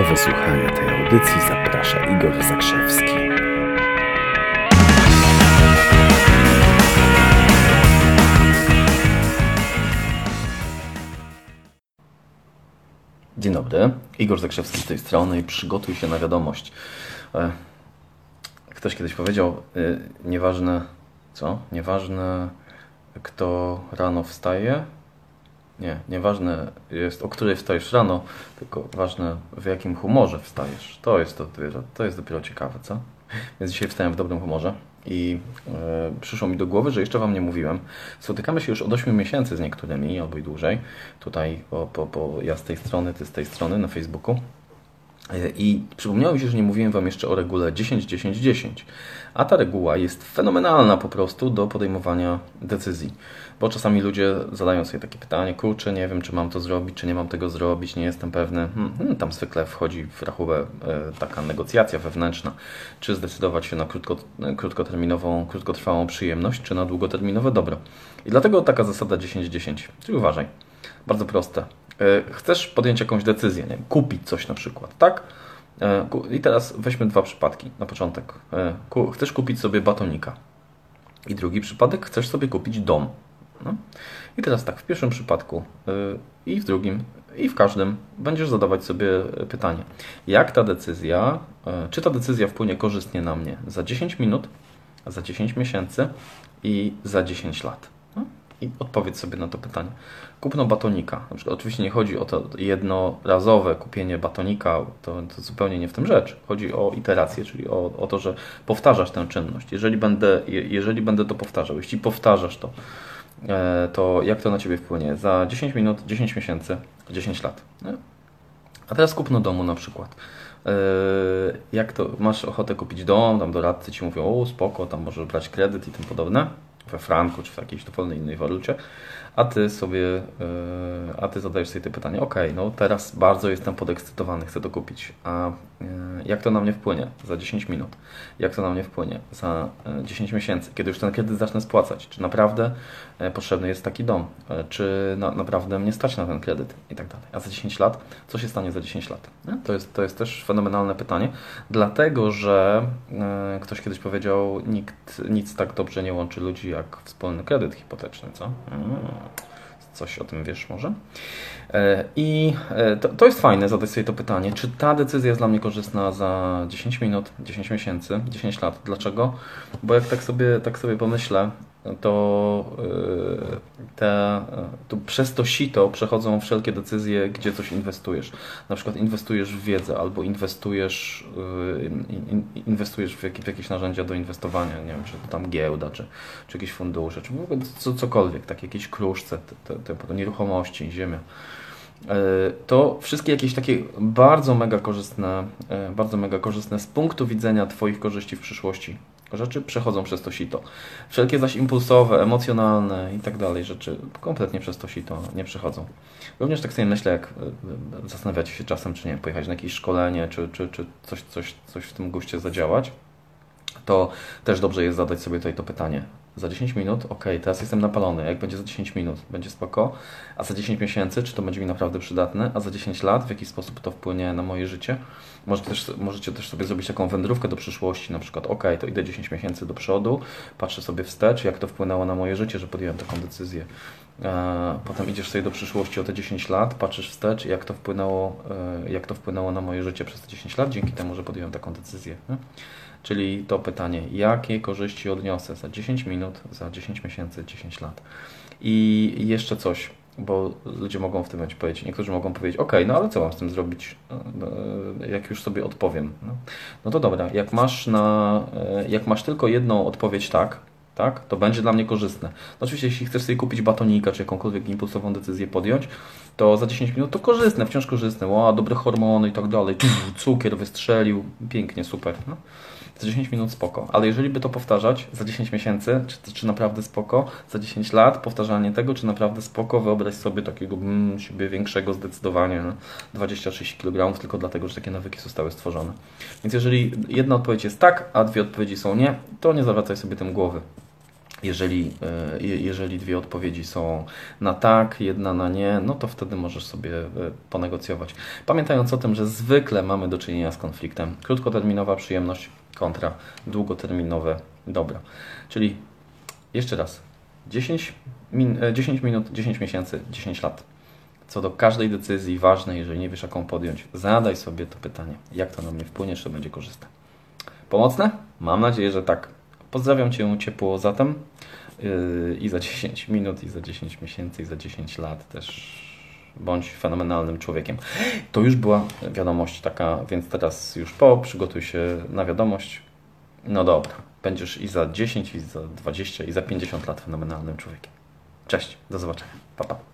Do wysłuchania tej audycji zaprasza Igor Zakrzewski. Dzień dobry, Igor Zakrzewski z tej strony i przygotuj się na wiadomość. E, Ktoś kiedyś powiedział, y, nieważne co, nieważne kto rano wstaje, nie, nieważne jest o której wstajesz rano, tylko ważne w jakim humorze wstajesz. To jest, to, to jest dopiero ciekawe, co? Więc dzisiaj wstałem w dobrym humorze i e, przyszło mi do głowy, że jeszcze Wam nie mówiłem. Spotykamy się już od 8 miesięcy z niektórymi, albo i dłużej. Tutaj po, po, po, ja z tej strony, Ty z tej strony na Facebooku. E, I przypomniało mi się, że nie mówiłem Wam jeszcze o regule 10-10-10. A ta reguła jest fenomenalna po prostu do podejmowania decyzji. Bo czasami ludzie zadają sobie takie pytanie, kurczę, nie wiem, czy mam to zrobić, czy nie mam tego zrobić, nie jestem pewny. Hmm, hmm, tam zwykle wchodzi w rachubę e, taka negocjacja wewnętrzna, czy zdecydować się na krótko, krótkoterminową, krótkotrwałą przyjemność, czy na długoterminowe dobro. I dlatego taka zasada 10-10. Czyli uważaj, bardzo proste. E, chcesz podjąć jakąś decyzję, nie? kupić coś na przykład, tak? E, I teraz weźmy dwa przypadki na początek. Chcesz kupić sobie batonika. I drugi przypadek, chcesz sobie kupić dom. No. I teraz tak, w pierwszym przypadku i w drugim, i w każdym będziesz zadawać sobie pytanie, jak ta decyzja, czy ta decyzja wpłynie korzystnie na mnie za 10 minut, za 10 miesięcy i za 10 lat. I odpowiedz sobie na to pytanie. Kupno batonika. Oczywiście nie chodzi o to jednorazowe kupienie batonika, to, to zupełnie nie w tym rzecz. Chodzi o iterację, czyli o, o to, że powtarzasz tę czynność. Jeżeli będę, jeżeli będę to powtarzał, jeśli powtarzasz to, E, to jak to na Ciebie wpłynie? Za 10 minut, 10 miesięcy, 10 lat. Nie? A teraz kupno domu na przykład. E, jak to, masz ochotę kupić dom, tam doradcy Ci mówią, o spoko, tam możesz brać kredyt i tym podobne, we franku czy w jakiejś dowolnej innej walucie, a Ty sobie, e, a Ty zadajesz sobie te pytanie, ok, no teraz bardzo jestem podekscytowany, chcę to kupić, a jak to na mnie wpłynie za 10 minut? Jak to na mnie wpłynie za 10 miesięcy, kiedy już ten kredyt zacznę spłacać? Czy naprawdę E, potrzebny jest taki dom, e, czy na, naprawdę mnie stać na ten kredyt i tak dalej. A za 10 lat, co się stanie za 10 lat? To jest, to jest też fenomenalne pytanie, dlatego że e, ktoś kiedyś powiedział, nikt nic tak dobrze nie łączy ludzi jak wspólny kredyt hipoteczny, co? Mm, coś o tym wiesz może? I to, to jest fajne, zadać sobie to pytanie, czy ta decyzja jest dla mnie korzystna za 10 minut, 10 miesięcy, 10 lat. Dlaczego? Bo jak tak sobie, tak sobie pomyślę, to, y, te, to przez to sito przechodzą wszelkie decyzje, gdzie coś inwestujesz. Na przykład inwestujesz w wiedzę albo inwestujesz, y, inwestujesz w, w jakieś narzędzia do inwestowania, nie wiem, czy to tam giełda, czy, czy jakieś fundusze, czy co, cokolwiek, tak, jakieś kruszce, te, te, te nieruchomości, ziemia y, to wszystkie jakieś takie bardzo mega korzystne, bardzo mega korzystne z punktu widzenia Twoich korzyści w przyszłości rzeczy przechodzą przez to sito. Wszelkie zaś impulsowe, emocjonalne i tak dalej rzeczy kompletnie przez to sito nie przechodzą. Również tak sobie myślę, jak e, zastanawiacie się czasem, czy nie, pojechać na jakieś szkolenie, czy, czy, czy coś, coś, coś w tym guście zadziałać, to też dobrze jest zadać sobie tutaj to pytanie. Za 10 minut, ok, teraz jestem napalony. Jak będzie za 10 minut, będzie spoko. A za 10 miesięcy, czy to będzie mi naprawdę przydatne? A za 10 lat, w jaki sposób to wpłynie na moje życie? Może też, możecie też sobie zrobić taką wędrówkę do przyszłości, na przykład, ok, to idę 10 miesięcy do przodu, patrzę sobie wstecz, jak to wpłynęło na moje życie, że podjąłem taką decyzję. E, potem idziesz sobie do przyszłości o te 10 lat, patrzysz wstecz, jak to wpłynęło, e, jak to wpłynęło na moje życie przez te 10 lat, dzięki temu, że podjąłem taką decyzję. Czyli to pytanie, jakie korzyści odniosę za 10 minut, za 10 miesięcy, 10 lat. I jeszcze coś, bo ludzie mogą w tym momencie powiedzieć, niektórzy mogą powiedzieć, ok, no ale co mam z tym zrobić, e, jak już sobie odpowiem. No, no to dobra, jak masz, na, jak masz tylko jedną odpowiedź tak, tak, to będzie dla mnie korzystne. No oczywiście, jeśli chcesz sobie kupić batonika, czy jakąkolwiek impulsową decyzję podjąć, to za 10 minut to korzystne, wciąż korzystne. Ła, dobre hormony i tak dalej, cukier wystrzelił, pięknie, super. No za 10 minut spoko, ale jeżeli by to powtarzać za 10 miesięcy, czy, czy naprawdę spoko, za 10 lat powtarzanie tego, czy naprawdę spoko, wyobraź sobie takiego mm, siebie większego zdecydowanie, no, 20-30 kg, tylko dlatego, że takie nawyki zostały stworzone. Więc jeżeli jedna odpowiedź jest tak, a dwie odpowiedzi są nie, to nie zawracaj sobie tym głowy. Jeżeli, e, je- jeżeli dwie odpowiedzi są na tak, jedna na nie, no to wtedy możesz sobie e, ponegocjować. Pamiętając o tym, że zwykle mamy do czynienia z konfliktem. Krótkoterminowa przyjemność kontra długoterminowe dobra. Czyli jeszcze raz, 10, min, e, 10 minut, 10 miesięcy, 10 lat. Co do każdej decyzji ważnej, jeżeli nie wiesz jaką podjąć, zadaj sobie to pytanie, jak to na mnie wpłynie, czy to będzie korzystne. Pomocne? Mam nadzieję, że tak. Pozdrawiam Cię ciepło zatem yy, i za 10 minut, i za 10 miesięcy, i za 10 lat też bądź fenomenalnym człowiekiem. To już była wiadomość taka, więc teraz już po, przygotuj się na wiadomość. No dobra, będziesz i za 10, i za 20, i za 50 lat fenomenalnym człowiekiem. Cześć, do zobaczenia. Pa, pa.